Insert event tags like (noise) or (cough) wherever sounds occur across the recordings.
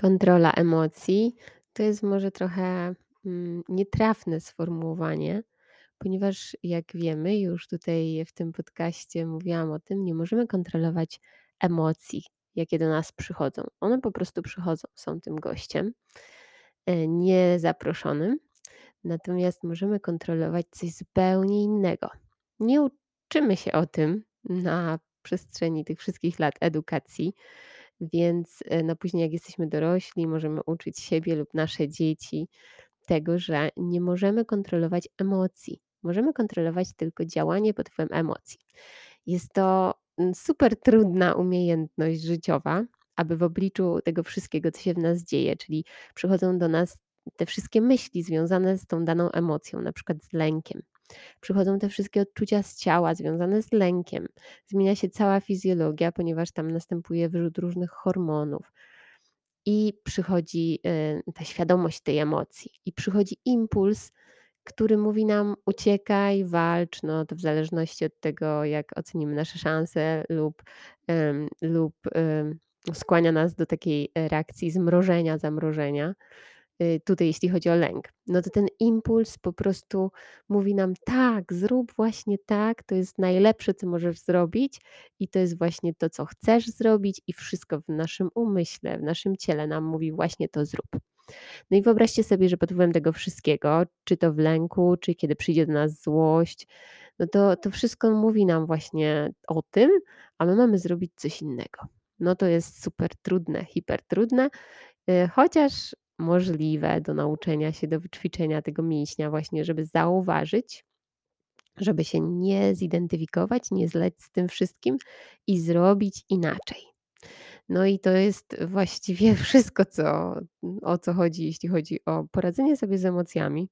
Kontrola emocji to jest może trochę, mm, nietrafne sformułowanie, ponieważ jak wiemy, już tutaj w tym podcaście mówiłam o tym, nie możemy kontrolować emocji, jakie do nas przychodzą. One po prostu przychodzą, są tym gościem, e, niezaproszonym, natomiast możemy kontrolować coś zupełnie innego. Nie uczymy się o tym na przestrzeni tych wszystkich lat edukacji, więc, e, no, później jak jesteśmy dorośli, możemy uczyć siebie lub nasze dzieci tego, że nie możemy kontrolować emocji. Możemy kontrolować tylko działanie pod wpływem emocji. Jest to, mm, super trudna umiejętność życiowa, aby w obliczu tego wszystkiego, co się w nas dzieje, czyli przychodzą do nas te wszystkie myśli związane z tą daną emocją, na przykład z lękiem. Przychodzą te wszystkie odczucia z ciała związane z lękiem. Zmienia się cała fizjologia, ponieważ tam następuje wyrzut różnych hormonów. I przychodzi, y, ta świadomość tej emocji i przychodzi impuls, który mówi nam: uciekaj, walcz, no to w zależności od tego, jak ocenimy nasze szanse lub, lub, skłania nas do takiej reakcji zmrożenia, zamrożenia. Y, tutaj jeśli chodzi o lęk, no to ten impuls po prostu mówi nam: "Tak, zrób właśnie tak, to jest najlepsze, co możesz zrobić i to jest właśnie to, co chcesz zrobić i wszystko w naszym umyśle, w naszym ciele nam mówi: właśnie to zrób". No i wyobraźcie sobie, że pod wpływem tego wszystkiego, czy to w lęku, czy kiedy przyjdzie do nas złość, no to to wszystko mówi nam właśnie o tym, a my mamy zrobić coś innego. No to jest super trudne, hipertrudne, y, chociaż możliwe do nauczenia się, do wyćwiczenia tego mięśnia właśnie, żeby zauważyć, żeby się nie zidentyfikować, nie zlec z tym wszystkim i zrobić inaczej. No i to jest właściwie (laughs) wszystko, co o co chodzi, jeśli chodzi o poradzenie sobie z emocjami.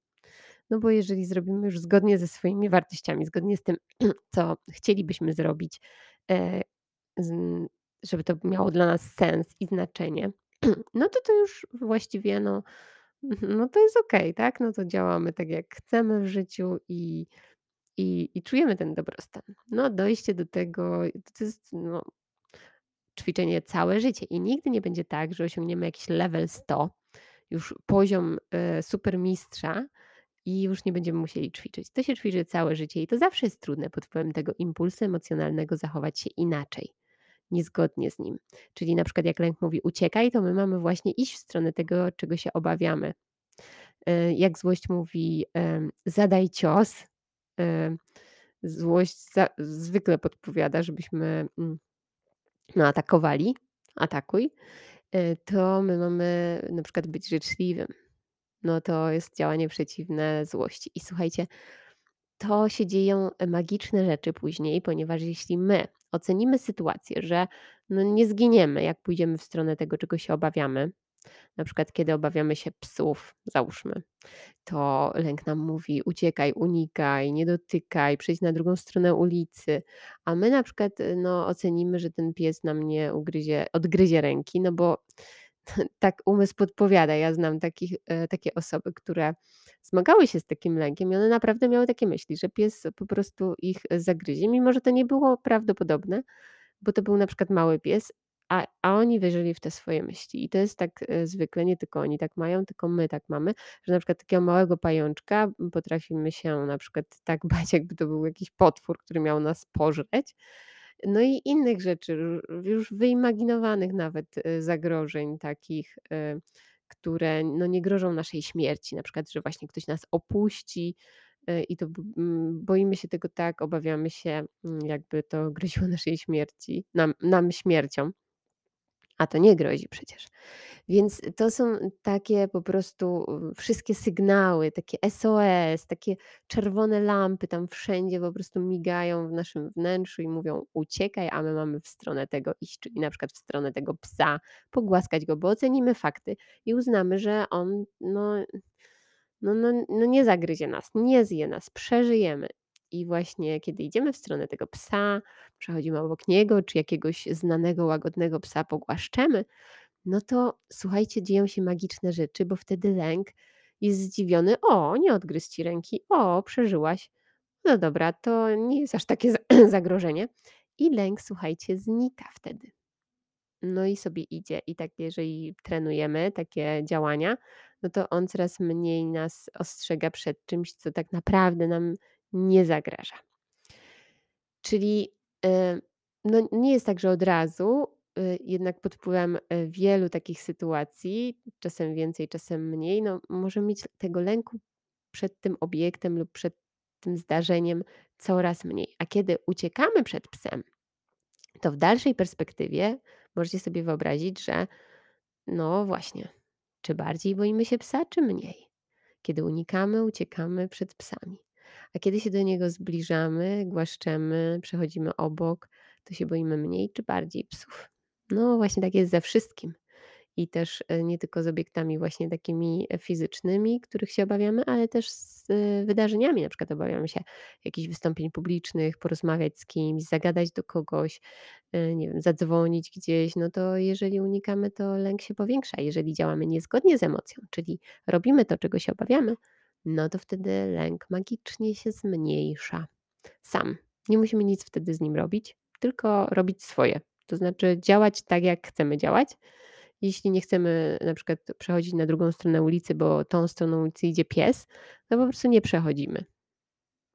No bo jeżeli zrobimy już zgodnie ze swoimi wartościami, zgodnie z tym, (clears throat) co chcielibyśmy zrobić, e, żeby to miało dla nas sens i znaczenie, (clears throat) no to to już właściwie, no (laughs) no to jest okej, tak? No to działamy tak, jak chcemy w życiu i i i czujemy ten dobrostan. No dojście do tego to jest, no ćwiczenie całe życie i nigdy nie będzie tak, że osiągniemy jakiś level 100, już poziom, e, supermistrza i już nie będziemy musieli ćwiczyć. To się ćwiczy całe życie i to zawsze jest trudne pod wpływem tego impulsu emocjonalnego zachować się inaczej, niezgodnie z nim. Czyli na przykład jak lęk mówi: "Uciekaj", to my mamy właśnie iść w stronę tego, czego się obawiamy. E, jak złość mówi, em: "Zadaj cios", e, złość zwykle podpowiada, żebyśmy, mm, no atakowali, atakuj, e, to my mamy na przykład być życzliwym. No to jest działanie przeciwne złości. I słuchajcie, to się dzieją magiczne rzeczy później, ponieważ jeśli my ocenimy sytuację, że no nie zginiemy, jak pójdziemy w stronę tego, czego się obawiamy, na przykład kiedy obawiamy się psów, załóżmy, to lęk nam mówi: "Uciekaj, unikaj, nie dotykaj, przejdź na drugą stronę ulicy", a my na przykład, y, no ocenimy, że ten pies nam nie ugryzie odgryzie ręki, no bo tak umysł podpowiada. Ja znam takich, e, takie osoby, które zmagały się z takim lękiem i one naprawdę miały takie myśli, że pies po prostu ich zagryzie, mimo że to nie było prawdopodobne, bo to był na przykład mały pies, a a oni wierzyli w te swoje myśli. I to jest tak, e, zwykle, nie tylko oni tak mają, tylko my tak mamy, że na przykład takiego małego pajączka potrafimy się na przykład tak bać, jakby to był jakiś potwór, który miał nas pożreć. No i innych rzeczy, już wyimaginowanych nawet, y, zagrożeń takich, y, które no nie grożą naszej śmierci, na przykład, że właśnie ktoś nas opuści, y, i to boimy się tego tak, obawiamy się, mm, jakby to groziło naszej śmierci nam nam śmiercią, a to nie grozi przecież. Więc to są takie po prostu wszystkie sygnały, takie SOS, takie czerwone lampy tam wszędzie po prostu migają w naszym wnętrzu i mówią: "Uciekaj", a my mamy w stronę tego iść, czyli na przykład w stronę tego psa, pogłaskać go, bo ocenimy fakty i uznamy, że on no no no no nie zagryzie nas, nie zje nas, przeżyjemy. I właśnie kiedy idziemy w stronę tego psa, przechodzimy obok niego, czy jakiegoś znanego, łagodnego psa pogłaszczemy, no to słuchajcie, dzieją się magiczne rzeczy, bo wtedy lęk jest zdziwiony: "O, nie odgryzł ci ręki. O, przeżyłaś. No dobra, to nie jest aż takie za (clears throat) zagrożenie." I lęk, słuchajcie, znika wtedy. No i sobie idzie. I tak jeżeli trenujemy takie działania, no to on coraz mniej nas ostrzega przed czymś, co tak naprawdę nam nie zagraża. Czyli, y, no nie jest tak, że od razu, y, jednak pod wpływem, y, wielu takich sytuacji, czasem więcej, czasem mniej, no możemy mieć tego lęku przed tym obiektem lub przed tym zdarzeniem coraz mniej. A kiedy uciekamy przed psem, to w dalszej perspektywie możecie sobie wyobrazić, że no właśnie, czy bardziej boimy się psa, czy mniej? Kiedy unikamy, uciekamy przed psami. A kiedy się do niego zbliżamy, głaszczemy, przechodzimy obok, to się boimy mniej czy bardziej psów. No właśnie tak jest ze wszystkim i też e, nie tylko z obiektami właśnie takimi e, fizycznymi, których się obawiamy, ale też z e, wydarzeniami. Na przykład obawiamy się jakichś wystąpień publicznych, porozmawiać z kimś, zagadać do kogoś, nie wiem, zadzwonić gdzieś. No to jeżeli unikamy, to lęk się powiększa. Jeżeli działamy niezgodnie z emocją, czyli robimy to, czego się obawiamy, no to wtedy lęk magicznie się zmniejsza. Sam. Nie musimy nic wtedy z nim robić, tylko robić swoje. To znaczy działać tak, jak chcemy działać jeśli nie chcemy na przykład przechodzić na drugą stronę ulicy, bo tą stroną ulicy idzie pies, to po prostu nie przechodzimy.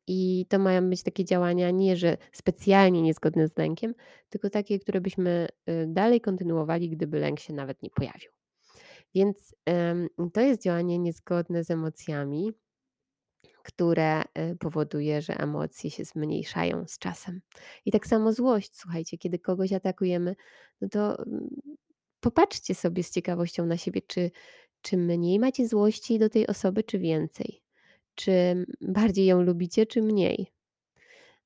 I to mają być takie działania nie, że specjalnie niezgodne z lękiem, tylko takie, które byśmy y, dalej kontynuowali, gdyby lęk się nawet nie pojawił. Więc to jest działanie niezgodne z emocjami, które y, powoduje, że emocje się zmniejszają z czasem. I tak samo złość, słuchajcie, kiedy kogoś atakujemy, no to mm, Popatrzcie sobie z ciekawością na siebie, czy, czy mniej macie złości do tej osoby, czy więcej? Czy bardziej ją lubicie, czy mniej?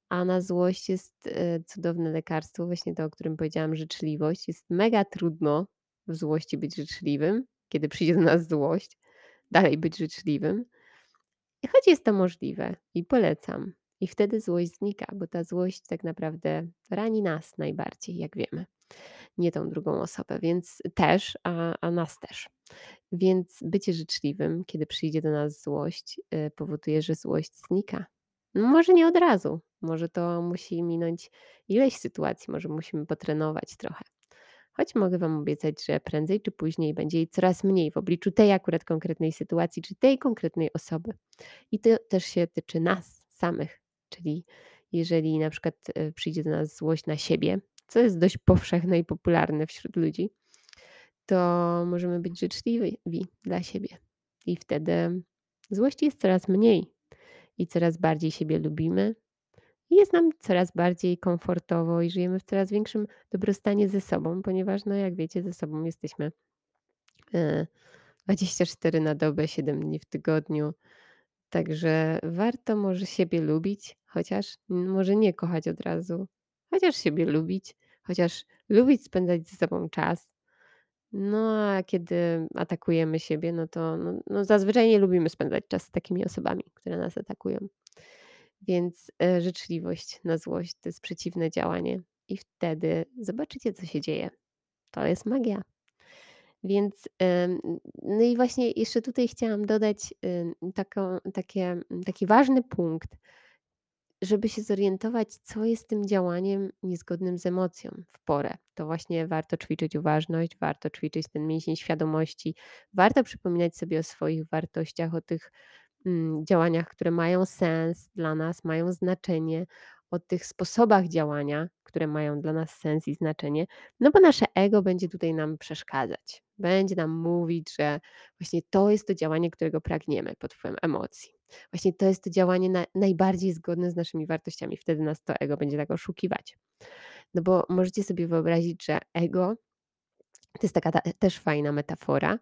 A na złość jest e, cudowne lekarstwo, właśnie to, o którym powiedziałam, życzliwość. Jest mega trudno w złości być życzliwym, kiedy przyjdzie do nas złość, dalej być życzliwym. Choć jest to możliwe i polecam. I wtedy złość znika, bo ta złość tak naprawdę rani nas najbardziej, jak wiemy nie tą drugą osobę, więc też, a, a nas też. Więc bycie życzliwym, kiedy przyjdzie do nas złość, y, powoduje, że złość znika. No, może nie od razu, może to musi minąć ileś sytuacji, może musimy potrenować trochę. Choć mogę Wam obiecać, że prędzej czy później będzie jej coraz mniej w obliczu tej akurat konkretnej sytuacji, czy tej konkretnej osoby. I to też się tyczy nas samych, czyli jeżeli na przykład y, przyjdzie do nas złość na siebie, co jest dość powszechne i popularne wśród ludzi, to możemy być życzliwi dla siebie. I wtedy złości jest coraz mniej i coraz bardziej siebie lubimy. I jest nam coraz bardziej komfortowo i żyjemy w coraz większym dobrostanie ze sobą, ponieważ, no jak wiecie, ze sobą jesteśmy 24 e, na dobę, 7 dni w tygodniu. Także warto może siebie lubić, chociaż może nie kochać od razu, chociaż siebie lubić, chociaż lubić spędzać ze sobą czas. No a kiedy atakujemy siebie, no to no, no zazwyczaj nie lubimy spędzać czas z takimi osobami, które nas atakują. Więc e, życzliwość na złość to jest przeciwne działanie. I wtedy zobaczycie, co się dzieje. To jest magia. Więc no i właśnie jeszcze tutaj chciałam dodać taką, takie, taki ważny punkt, żeby się zorientować, co jest tym działaniem niezgodnym z emocją w porę, to właśnie warto ćwiczyć uważność, warto ćwiczyć ten mięsień świadomości, warto przypominać sobie o swoich wartościach, o tych działaniach, które mają sens dla nas, mają znaczenie, o tych sposobach działania, które mają dla nas sens i znaczenie, no bo nasze ego będzie tutaj nam przeszkadzać. Będzie nam mówić, że właśnie to jest to działanie, którego pragniemy pod wpływem emocji. Właśnie to jest to działanie na, najbardziej zgodne z naszymi wartościami. Wtedy nas to ego będzie tak oszukiwać. No bo możecie sobie wyobrazić, że ego to jest taka ta, też fajna metafora.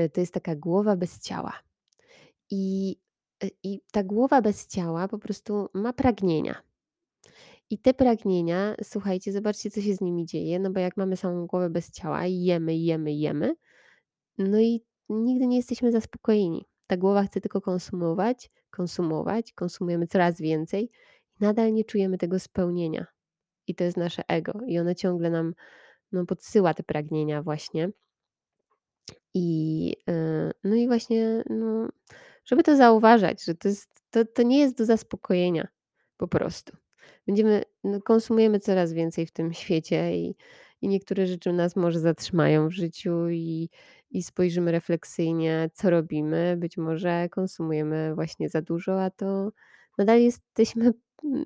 Y, to jest taka głowa bez ciała. I, y, I ta głowa bez ciała po prostu ma pragnienia. I te pragnienia, słuchajcie, zobaczcie, co się z nimi dzieje, no bo jak mamy samą głowę bez ciała i jemy, jemy, jemy, no i nigdy nie jesteśmy zaspokojeni. Ta głowa chce tylko konsumować, konsumować, konsumujemy coraz więcej i nadal nie czujemy tego spełnienia. I to jest nasze ego. I ono ciągle nam no, podsyła te pragnienia właśnie. I, yy, no i właśnie, no, żeby to zauważać, że to, jest, to, to nie jest do zaspokojenia po prostu. Będziemy, no, konsumujemy coraz więcej w tym świecie i, i niektóre rzeczy nas może zatrzymają w życiu i i spojrzymy refleksyjnie, co robimy. Być może konsumujemy właśnie za dużo, a to nadal jesteśmy, mm,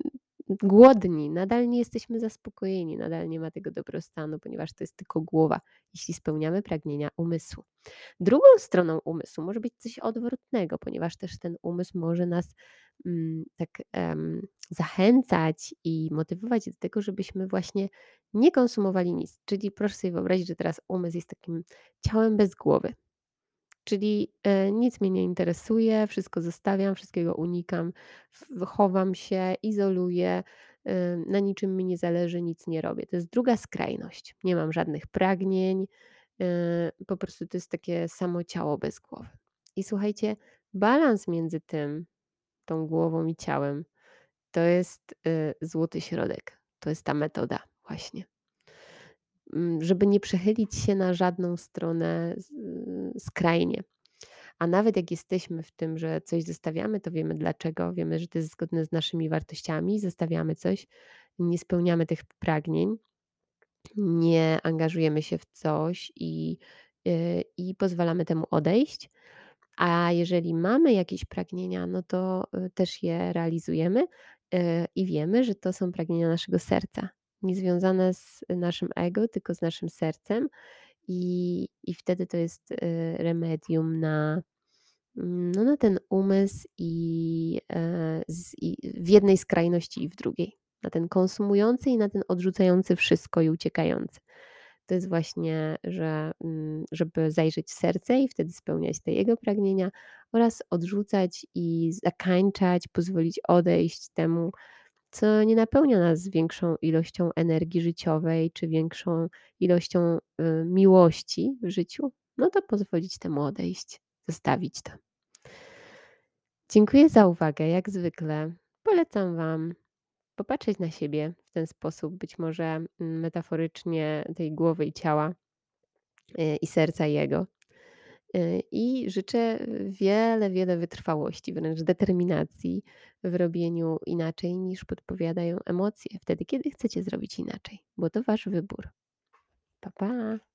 głodni, nadal nie jesteśmy zaspokojeni, nadal nie ma tego dobrostanu, ponieważ to jest tylko głowa, jeśli spełniamy pragnienia umysłu. Drugą stroną umysłu może być coś odwrotnego, ponieważ też ten umysł może nas, mm, tak, em, zachęcać i motywować do tego, żebyśmy właśnie nie konsumowali nic. Czyli proszę sobie wyobrazić, że teraz umysł jest takim ciałem bez głowy. Czyli, e, nic mnie nie interesuje, wszystko zostawiam, wszystkiego unikam, chowam się, izoluję, y, na niczym mi nie zależy, nic nie robię. To jest druga skrajność. Nie mam żadnych pragnień, y, po prostu to jest takie samo ciało bez głowy. I słuchajcie, balans między tym, tą głową i ciałem, to jest, y, złoty środek. To jest ta metoda właśnie. Mm, żeby nie przechylić się na żadną stronę z skrajnie. A nawet jak jesteśmy w tym, że coś zostawiamy, to wiemy dlaczego, wiemy, że to jest zgodne z naszymi wartościami, zostawiamy coś, nie spełniamy tych pragnień, nie angażujemy się w coś i, y, i pozwalamy temu odejść. A jeżeli mamy jakieś pragnienia, no to, y, też je realizujemy, y, i wiemy, że to są pragnienia naszego serca, niezwiązane z naszym ego, tylko z naszym sercem i i wtedy to jest, y, remedium na, mm, no na ten umysł i, e, z i w jednej skrajności i w drugiej. Na ten konsumujący i na ten odrzucający wszystko i uciekający. To jest właśnie, że, mm, żeby zajrzeć w serce i wtedy spełniać te jego pragnienia oraz odrzucać i zakańczać, pozwolić odejść temu, co nie napełnia nas większą ilością energii życiowej czy większą ilością, y, miłości w życiu, no to pozwolić temu odejść, zostawić to. Dziękuję za uwagę, jak zwykle. Polecam Wam popatrzeć na siebie w ten sposób, być może, mm, metaforycznie tej głowy i ciała, y, i serca jego. Y, I życzę wiele, wiele wytrwałości, wręcz determinacji w robieniu inaczej niż podpowiadają emocje, wtedy kiedy chcecie zrobić inaczej, bo to Wasz wybór. Pa, pa.